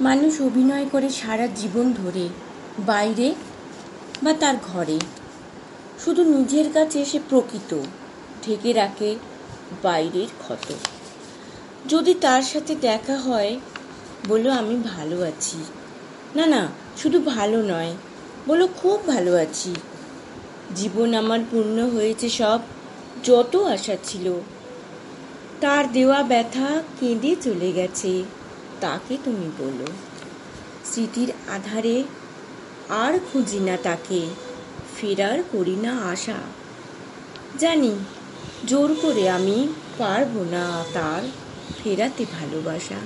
মানুষ অভিনয় করে সারা জীবন ধরে, বাইরে বা তার ঘরে। শুধু নিজের কাছে সে প্রকৃত, ঢেকে রাখে বাইরের ক্ষত। যদি তার সাথে দেখা হয়, বলো আমি ভালো আছি। না না, শুধু ভালো নয়, বলো খুব ভালো আছি। জীবন আমার পূর্ণ হয়েছে সব, যত আশা ছিল। তার দেওয়া ব্যথা কেঁদে চলে গেছে। তাকে তুমি বলো। স্মৃতির আধারে আর খুঁজি না তাকে। ফেরার করি না আশা। জানি, জোর করে আমি পারব না তার ফেরাতে ভালোবাসা।